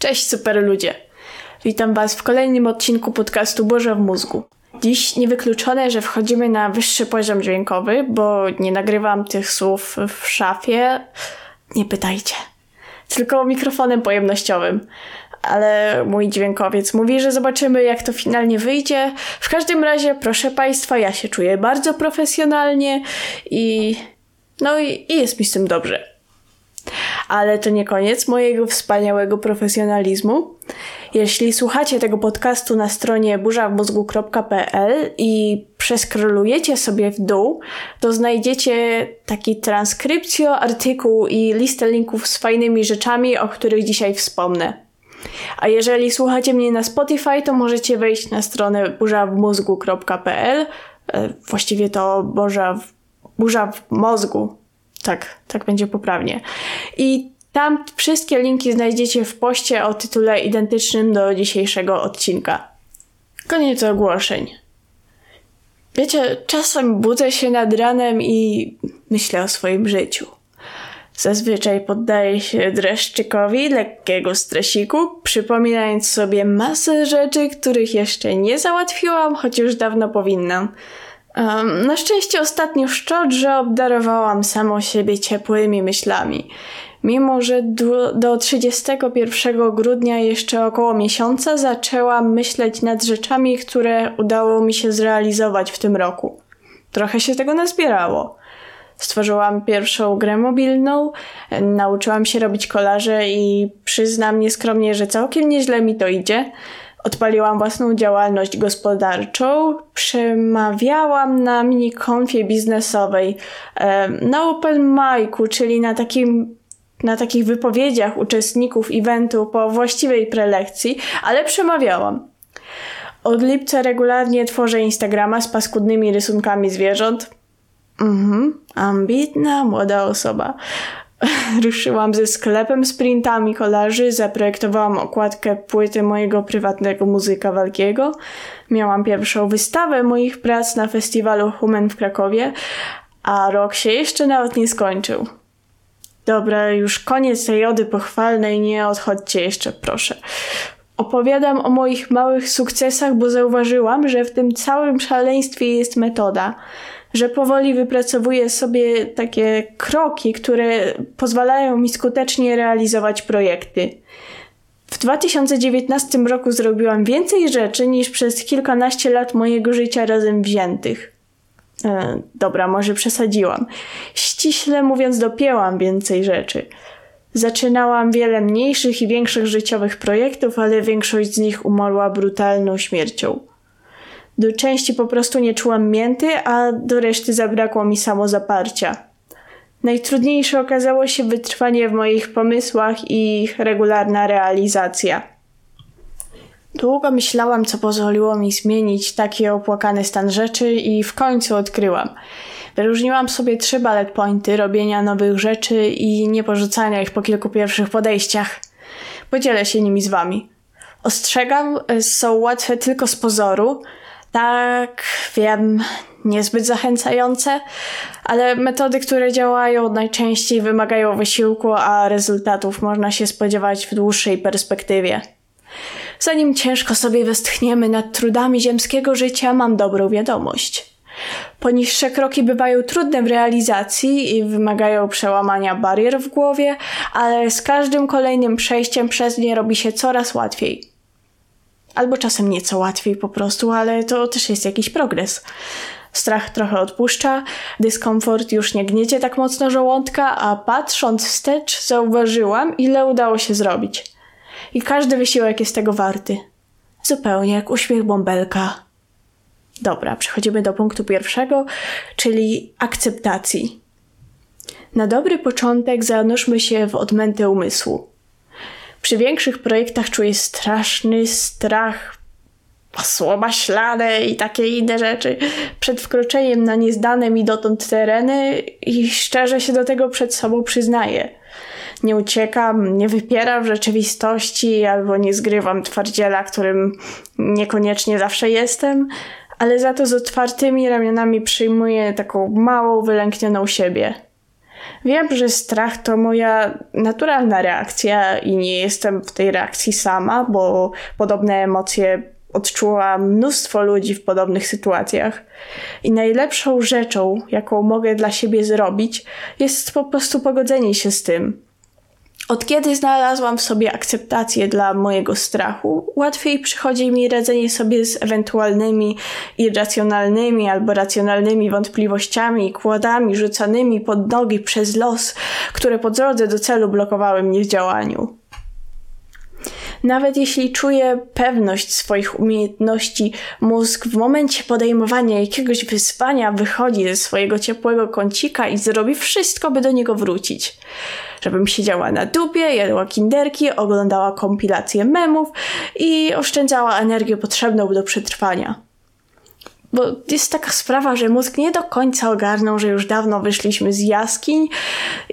Cześć super ludzie. Witam Was w kolejnym odcinku podcastu Boże w mózgu. Dziś niewykluczone, że wchodzimy na wyższy poziom dźwiękowy, bo nie nagrywam tych słów w szafie. Nie pytajcie. Tylko mikrofonem pojemnościowym. Ale mój dźwiękowiec mówi, że zobaczymy, jak to finalnie wyjdzie. W każdym razie, proszę Państwa, ja się czuję bardzo profesjonalnie i. No i, i jest mi z tym dobrze. Ale to nie koniec mojego wspaniałego profesjonalizmu. Jeśli słuchacie tego podcastu na stronie burzawmózgu.pl i przeskrolujecie sobie w dół, to znajdziecie taki transkrypcjo, artykuł i listę linków z fajnymi rzeczami, o których dzisiaj wspomnę. A jeżeli słuchacie mnie na Spotify, to możecie wejść na stronę burzawmózgu.pl. E, właściwie to burza w, burza w mózgu. Tak, tak będzie poprawnie. I tam wszystkie linki znajdziecie w poście o tytule identycznym do dzisiejszego odcinka. Koniec ogłoszeń. Wiecie, czasem budzę się nad ranem i myślę o swoim życiu. Zazwyczaj poddaję się dreszczykowi lekkiego stresiku, przypominając sobie masę rzeczy, których jeszcze nie załatwiłam, choć już dawno powinnam. Um, na szczęście ostatnio szczodrze obdarowałam samą siebie ciepłymi myślami. Mimo, że do, do 31 grudnia jeszcze około miesiąca zaczęłam myśleć nad rzeczami, które udało mi się zrealizować w tym roku. Trochę się tego nazbierało. Stworzyłam pierwszą grę mobilną, nauczyłam się robić kolaże i przyznam nieskromnie, że całkiem nieźle mi to idzie. Odpaliłam własną działalność gospodarczą, przemawiałam na mini-konfie biznesowej, na open micu, czyli na takim na takich wypowiedziach uczestników eventu po właściwej prelekcji, ale przemawiałam. Od lipca regularnie tworzę Instagrama z paskudnymi rysunkami zwierząt. Mhm, ambitna młoda osoba. Ruszyłam ze sklepem z printami kolarzy, zaprojektowałam okładkę płyty mojego prywatnego muzyka walkiego. Miałam pierwszą wystawę moich prac na festiwalu Human w Krakowie, a rok się jeszcze nawet nie skończył. Dobra, już koniec tej jody pochwalnej, nie odchodźcie jeszcze, proszę. Opowiadam o moich małych sukcesach, bo zauważyłam, że w tym całym szaleństwie jest metoda że powoli wypracowuję sobie takie kroki, które pozwalają mi skutecznie realizować projekty. W 2019 roku zrobiłam więcej rzeczy niż przez kilkanaście lat mojego życia razem wziętych. E, dobra, może przesadziłam. Ściśle mówiąc, dopięłam więcej rzeczy. Zaczynałam wiele mniejszych i większych życiowych projektów, ale większość z nich umarła brutalną śmiercią. Do części po prostu nie czułam mięty, a do reszty zabrakło mi samozaparcia. Najtrudniejsze okazało się wytrwanie w moich pomysłach i ich regularna realizacja. Długo myślałam, co pozwoliło mi zmienić taki opłakany stan rzeczy i w końcu odkryłam. Wyróżniłam sobie trzy bullet pointy robienia nowych rzeczy i nie porzucania ich po kilku pierwszych podejściach. Podzielę się nimi z wami. Ostrzegam, są łatwe tylko z pozoru, tak, wiem, niezbyt zachęcające, ale metody, które działają, najczęściej wymagają wysiłku, a rezultatów można się spodziewać w dłuższej perspektywie. Zanim ciężko sobie westchniemy nad trudami ziemskiego życia, mam dobrą wiadomość. Poniższe kroki bywają trudne w realizacji i wymagają przełamania barier w głowie, ale z każdym kolejnym przejściem przez nie robi się coraz łatwiej. Albo czasem nieco łatwiej po prostu, ale to też jest jakiś progres. Strach trochę odpuszcza, dyskomfort już nie gniecie tak mocno żołądka, a patrząc wstecz zauważyłam, ile udało się zrobić. I każdy wysiłek jest tego warty. Zupełnie jak uśmiech bąbelka. Dobra, przechodzimy do punktu pierwszego, czyli akceptacji. Na dobry początek zanurzmy się w odmęty umysłu. Przy większych projektach czuję straszny strach, słowa ślady i takie inne rzeczy przed wkroczeniem na nieznane mi dotąd tereny i szczerze się do tego przed sobą przyznaję. Nie uciekam, nie wypieram rzeczywistości albo nie zgrywam twardziela, którym niekoniecznie zawsze jestem, ale za to z otwartymi ramionami przyjmuję taką małą, wylęknioną siebie. Wiem, że strach to moja naturalna reakcja i nie jestem w tej reakcji sama, bo podobne emocje odczuła mnóstwo ludzi w podobnych sytuacjach. I najlepszą rzeczą, jaką mogę dla siebie zrobić, jest po prostu pogodzenie się z tym. Od kiedy znalazłam w sobie akceptację dla mojego strachu, łatwiej przychodzi mi radzenie sobie z ewentualnymi irracjonalnymi albo racjonalnymi wątpliwościami i kładami rzucanymi pod nogi przez los, które po drodze do celu blokowały mnie w działaniu. Nawet jeśli czuję pewność swoich umiejętności, mózg w momencie podejmowania jakiegoś wyzwania wychodzi ze swojego ciepłego kącika i zrobi wszystko, by do niego wrócić. Żebym siedziała na dupie, jadła kinderki, oglądała kompilacje memów i oszczędzała energię potrzebną do przetrwania. Bo jest taka sprawa, że mózg nie do końca ogarnął, że już dawno wyszliśmy z jaskiń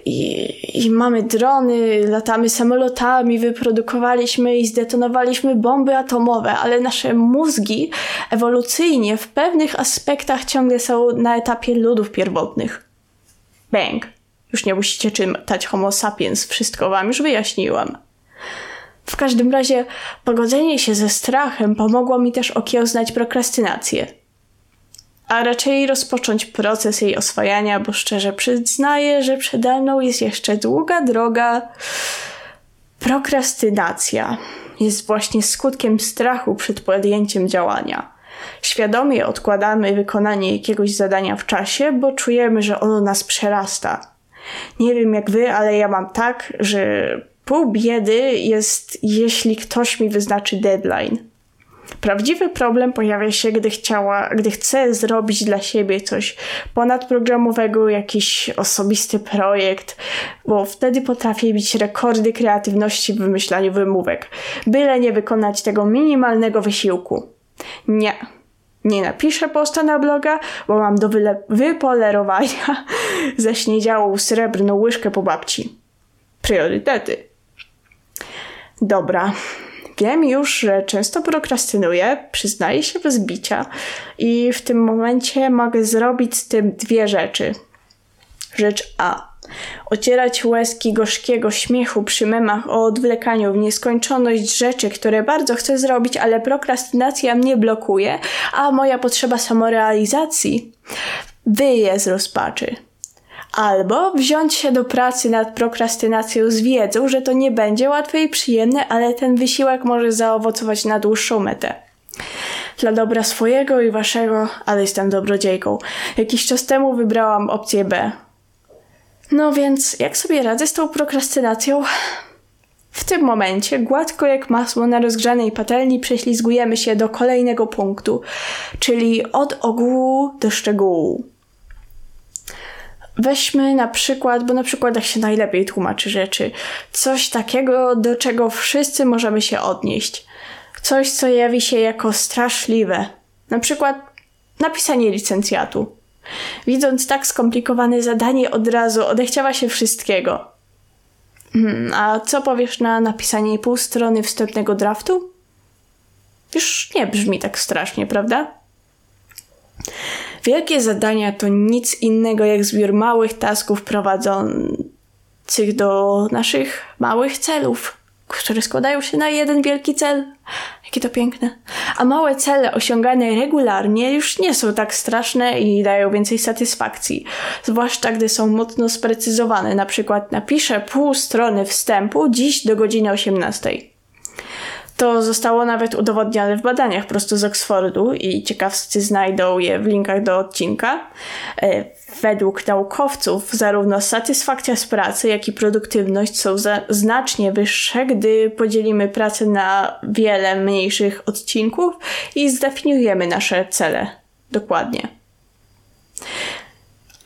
i, i mamy drony, latamy samolotami, wyprodukowaliśmy i zdetonowaliśmy bomby atomowe, ale nasze mózgi ewolucyjnie w pewnych aspektach ciągle są na etapie ludów pierwotnych. Bang. Już nie musicie czytać Homo sapiens, wszystko wam już wyjaśniłam. W każdym razie pogodzenie się ze strachem pomogło mi też okiełznać prokrastynację a raczej rozpocząć proces jej oswajania, bo szczerze przyznaję, że przede mną jest jeszcze długa droga. Prokrastynacja jest właśnie skutkiem strachu przed podjęciem działania. Świadomie odkładamy wykonanie jakiegoś zadania w czasie, bo czujemy, że ono nas przerasta. Nie wiem jak wy, ale ja mam tak, że pół biedy jest, jeśli ktoś mi wyznaczy deadline. Prawdziwy problem pojawia się, gdy chciała, gdy chcę zrobić dla siebie coś ponadprogramowego, jakiś osobisty projekt, bo wtedy potrafię bić rekordy kreatywności w wymyślaniu wymówek, byle nie wykonać tego minimalnego wysiłku. Nie. Nie napiszę posta na bloga, bo mam do wypolerowania zaśniedziałą srebrną łyżkę po babci. Priorytety. Dobra, Wiem już, że często prokrastynuję, przyznaję się bez bicia i w tym momencie mogę zrobić z tym dwie rzeczy. Rzecz A. Ocierać łezki gorzkiego śmiechu przy memach o odwlekaniu w nieskończoność rzeczy, które bardzo chcę zrobić, ale prokrastynacja mnie blokuje, a moja potrzeba samorealizacji wyje z rozpaczy. Albo wziąć się do pracy nad prokrastynacją z wiedzą, że to nie będzie łatwe i przyjemne, ale ten wysiłek może zaowocować na dłuższą metę. Dla dobra swojego i waszego, ale jestem dobrodziejką. Jakiś czas temu wybrałam opcję B. No więc, jak sobie radzę z tą prokrastynacją? W tym momencie, gładko jak masło na rozgrzanej patelni, prześlizgujemy się do kolejnego punktu, czyli od ogółu do szczegółu. Weźmy na przykład, bo na przykładach się najlepiej tłumaczy rzeczy, coś takiego, do czego wszyscy możemy się odnieść. Coś, co jawi się jako straszliwe. Na przykład napisanie licencjatu. Widząc tak skomplikowane zadanie, od razu odechciała się wszystkiego. Hmm, a co powiesz na napisanie pół strony wstępnego draftu? Już nie brzmi tak strasznie, prawda? Wielkie zadania to nic innego jak zbiór małych tasków prowadzących do naszych małych celów, które składają się na jeden wielki cel. Jakie to piękne. A małe cele osiągane regularnie już nie są tak straszne i dają więcej satysfakcji. Zwłaszcza gdy są mocno sprecyzowane. Na przykład napiszę pół strony wstępu dziś do godziny 18. To zostało nawet udowodnione w badaniach prosto z Oxfordu i ciekawscy znajdą je w linkach do odcinka. E, według naukowców zarówno satysfakcja z pracy, jak i produktywność są znacznie wyższe, gdy podzielimy pracę na wiele mniejszych odcinków i zdefiniujemy nasze cele dokładnie.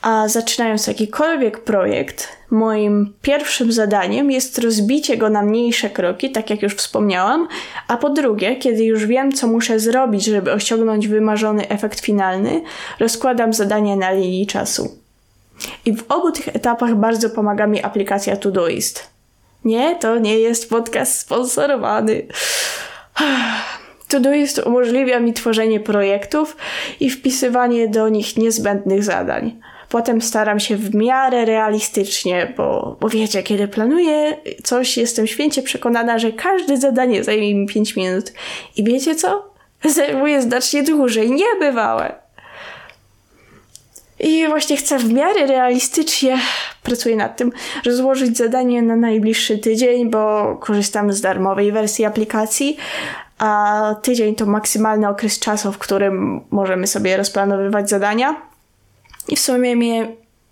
A zaczynając jakikolwiek projekt, moim pierwszym zadaniem jest rozbicie go na mniejsze kroki, tak jak już wspomniałam, a po drugie, kiedy już wiem, co muszę zrobić, żeby osiągnąć wymarzony efekt finalny, rozkładam zadanie na linii czasu. I w obu tych etapach bardzo pomaga mi aplikacja Todoist. Nie, to nie jest podcast sponsorowany. Todoist umożliwia mi tworzenie projektów i wpisywanie do nich niezbędnych zadań. Potem staram się w miarę realistycznie, bo, bo wiecie, kiedy planuję coś, jestem święcie przekonana, że każde zadanie zajmie mi 5 minut. I wiecie co? Zajmuje znacznie dłużej, niebywałe. I właśnie chcę w miarę realistycznie, pracuję nad tym, rozłożyć zadanie na najbliższy tydzień, bo korzystam z darmowej wersji aplikacji, a tydzień to maksymalny okres czasu, w którym możemy sobie rozplanowywać zadania. I w sumie mi,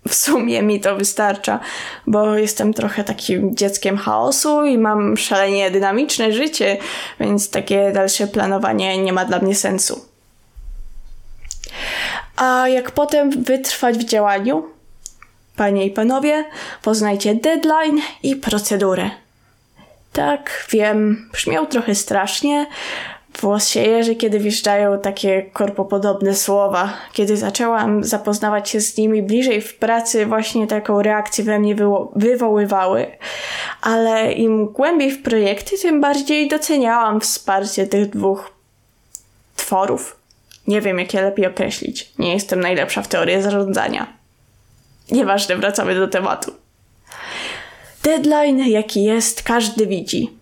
w sumie mi to wystarcza, bo jestem trochę takim dzieckiem chaosu i mam szalenie dynamiczne życie, więc takie dalsze planowanie nie ma dla mnie sensu. A jak potem wytrwać w działaniu? Panie i panowie, poznajcie deadline i procedurę. Tak, wiem, brzmiał trochę strasznie. Włos się jeży, kiedy wjeżdżają takie korpopodobne słowa. Kiedy zaczęłam zapoznawać się z nimi bliżej w pracy, właśnie taką reakcję we mnie wywo- wywoływały. Ale im głębiej w projekty, tym bardziej doceniałam wsparcie tych dwóch tworów. Nie wiem, jak je lepiej określić. Nie jestem najlepsza w teorii zarządzania. Nieważne, wracamy do tematu. Deadline, jaki jest, każdy widzi.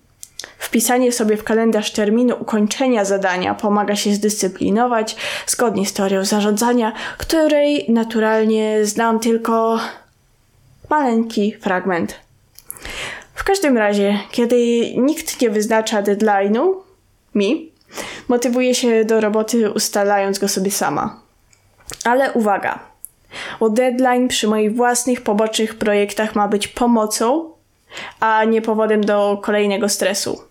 Wpisanie sobie w kalendarz terminu ukończenia zadania pomaga się zdyscyplinować zgodnie z teorią zarządzania, której naturalnie znam tylko maleńki fragment. W każdym razie, kiedy nikt nie wyznacza deadline'u, mi, motywuję się do roboty ustalając go sobie sama. Ale uwaga, bo deadline przy moich własnych pobocznych projektach ma być pomocą, a nie powodem do kolejnego stresu.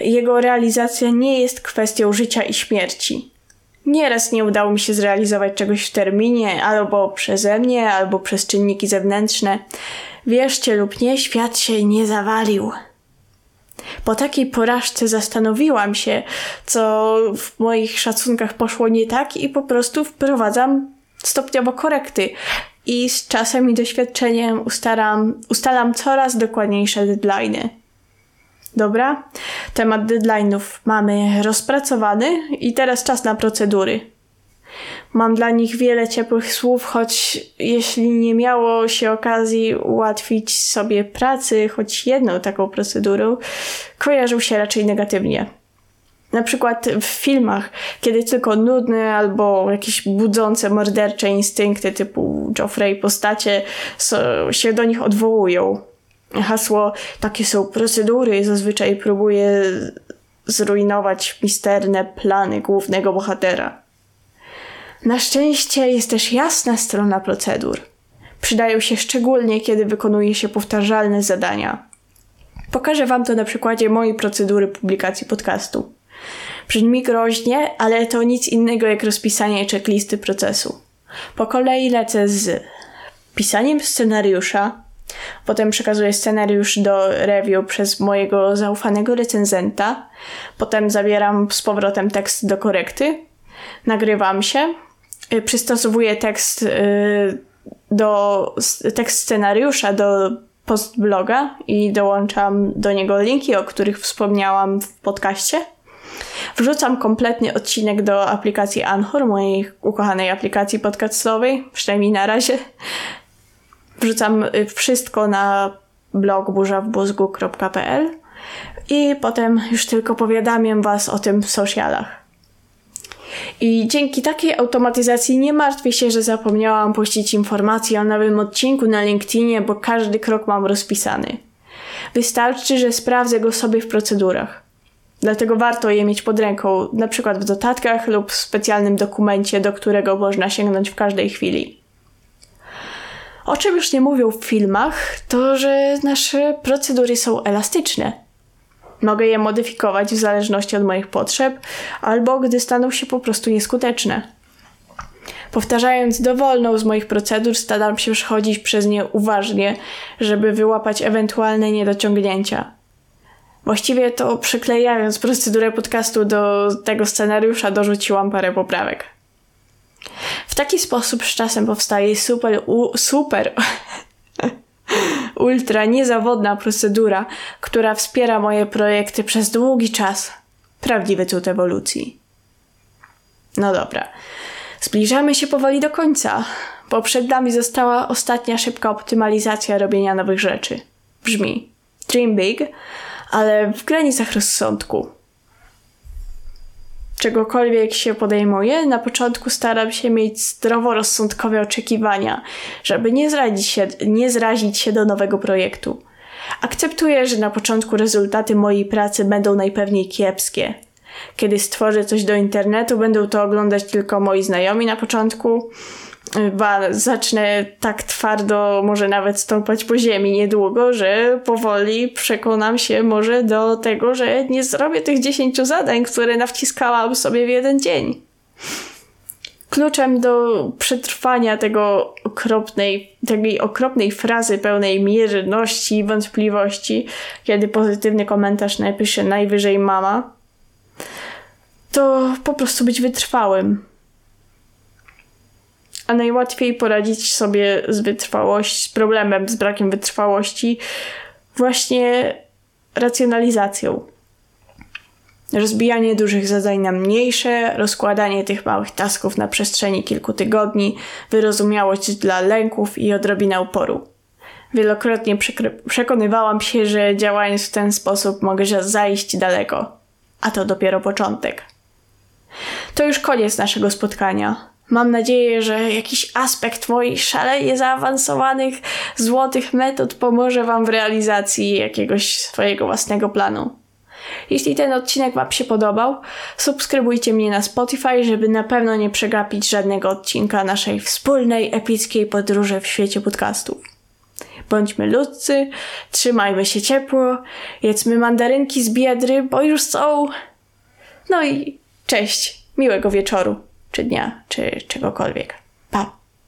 Jego realizacja nie jest kwestią życia i śmierci. Nieraz nie udało mi się zrealizować czegoś w terminie, albo przeze mnie, albo przez czynniki zewnętrzne. Wierzcie lub nie, świat się nie zawalił. Po takiej porażce zastanowiłam się, co w moich szacunkach poszło nie tak i po prostu wprowadzam stopniowo korekty. I z czasem i doświadczeniem ustalam, ustalam coraz dokładniejsze deadline'y. Dobra, temat deadline'ów mamy rozpracowany i teraz czas na procedury. Mam dla nich wiele ciepłych słów, choć jeśli nie miało się okazji ułatwić sobie pracy choć jedną taką procedurą, kojarzył się raczej negatywnie. Na przykład w filmach, kiedy tylko nudne albo jakieś budzące mordercze instynkty typu Joffrey postacie się do nich odwołują. Hasło takie są procedury zazwyczaj próbuje zrujnować misterne plany głównego bohatera. Na szczęście jest też jasna strona procedur. Przydają się szczególnie, kiedy wykonuje się powtarzalne zadania. Pokażę Wam to na przykładzie mojej procedury publikacji podcastu. Brzmi groźnie, ale to nic innego jak rozpisanie checklisty procesu. Po kolei lecę z pisaniem scenariusza, potem przekazuję scenariusz do review przez mojego zaufanego recenzenta, potem zabieram z powrotem tekst do korekty, nagrywam się, Y, przystosowuję tekst y, do tekst scenariusza do postbloga i dołączam do niego linki, o których wspomniałam w podcaście. Wrzucam kompletny odcinek do aplikacji Anchor, mojej ukochanej aplikacji podcastowej, przynajmniej na razie. Wrzucam y, wszystko na blog burzawbózgu.pl i potem już tylko powiadamiam Was o tym w socialach. I dzięki takiej automatyzacji nie martwię się, że zapomniałam puścić informacji o nowym odcinku na LinkedInie, bo każdy krok mam rozpisany. Wystarczy, że sprawdzę go sobie w procedurach. Dlatego warto je mieć pod ręką, na przykład w dodatkach lub w specjalnym dokumencie, do którego można sięgnąć w każdej chwili. O czym już nie mówią w filmach, to że nasze procedury są elastyczne. Mogę je modyfikować w zależności od moich potrzeb, albo gdy staną się po prostu nieskuteczne. Powtarzając dowolną z moich procedur, staram się przechodzić przez nie uważnie, żeby wyłapać ewentualne niedociągnięcia. Właściwie to przyklejając procedurę podcastu do tego scenariusza, dorzuciłam parę poprawek. W taki sposób z czasem powstaje super, u, super ultra niezawodna procedura, która wspiera moje projekty przez długi czas. Prawdziwy cud ewolucji. No dobra. Zbliżamy się powoli do końca, bo przed nami została ostatnia szybka optymalizacja robienia nowych rzeczy. Brzmi dream big, ale w granicach rozsądku. Czegokolwiek się podejmuje, na początku staram się mieć zdroworozsądkowe oczekiwania, żeby nie zrazić się, nie zrazić się do nowego projektu. Akceptuję, że na początku rezultaty mojej pracy będą najpewniej kiepskie. Kiedy stworzę coś do internetu, będą to oglądać tylko moi znajomi na początku. Ba, zacznę tak twardo, może nawet stąpać po ziemi niedługo, że powoli przekonam się może do tego, że nie zrobię tych 10 zadań, które nawciskałam sobie w jeden dzień. Kluczem do przetrwania tego okropnej, tej okropnej frazy pełnej mierności i wątpliwości, kiedy pozytywny komentarz napisze najwyżej mama, to po prostu być wytrwałym. A najłatwiej poradzić sobie z wytrwałość, z problemem, z brakiem wytrwałości, właśnie racjonalizacją. Rozbijanie dużych zadań na mniejsze, rozkładanie tych małych tasków na przestrzeni kilku tygodni, wyrozumiałość dla lęków i odrobina uporu. Wielokrotnie przekonywałam się, że działając w ten sposób mogę zajść daleko. A to dopiero początek. To już koniec naszego spotkania. Mam nadzieję, że jakiś aspekt moich szalenie zaawansowanych złotych metod pomoże Wam w realizacji jakiegoś swojego własnego planu. Jeśli ten odcinek Wam się podobał, subskrybujcie mnie na Spotify, żeby na pewno nie przegapić żadnego odcinka naszej wspólnej, epickiej podróży w świecie podcastów. Bądźmy ludzcy, trzymajmy się ciepło, jedzmy mandarynki z biedry, bo już są. No i cześć, miłego wieczoru, czy dnia, czy czegokolwiek. Pa!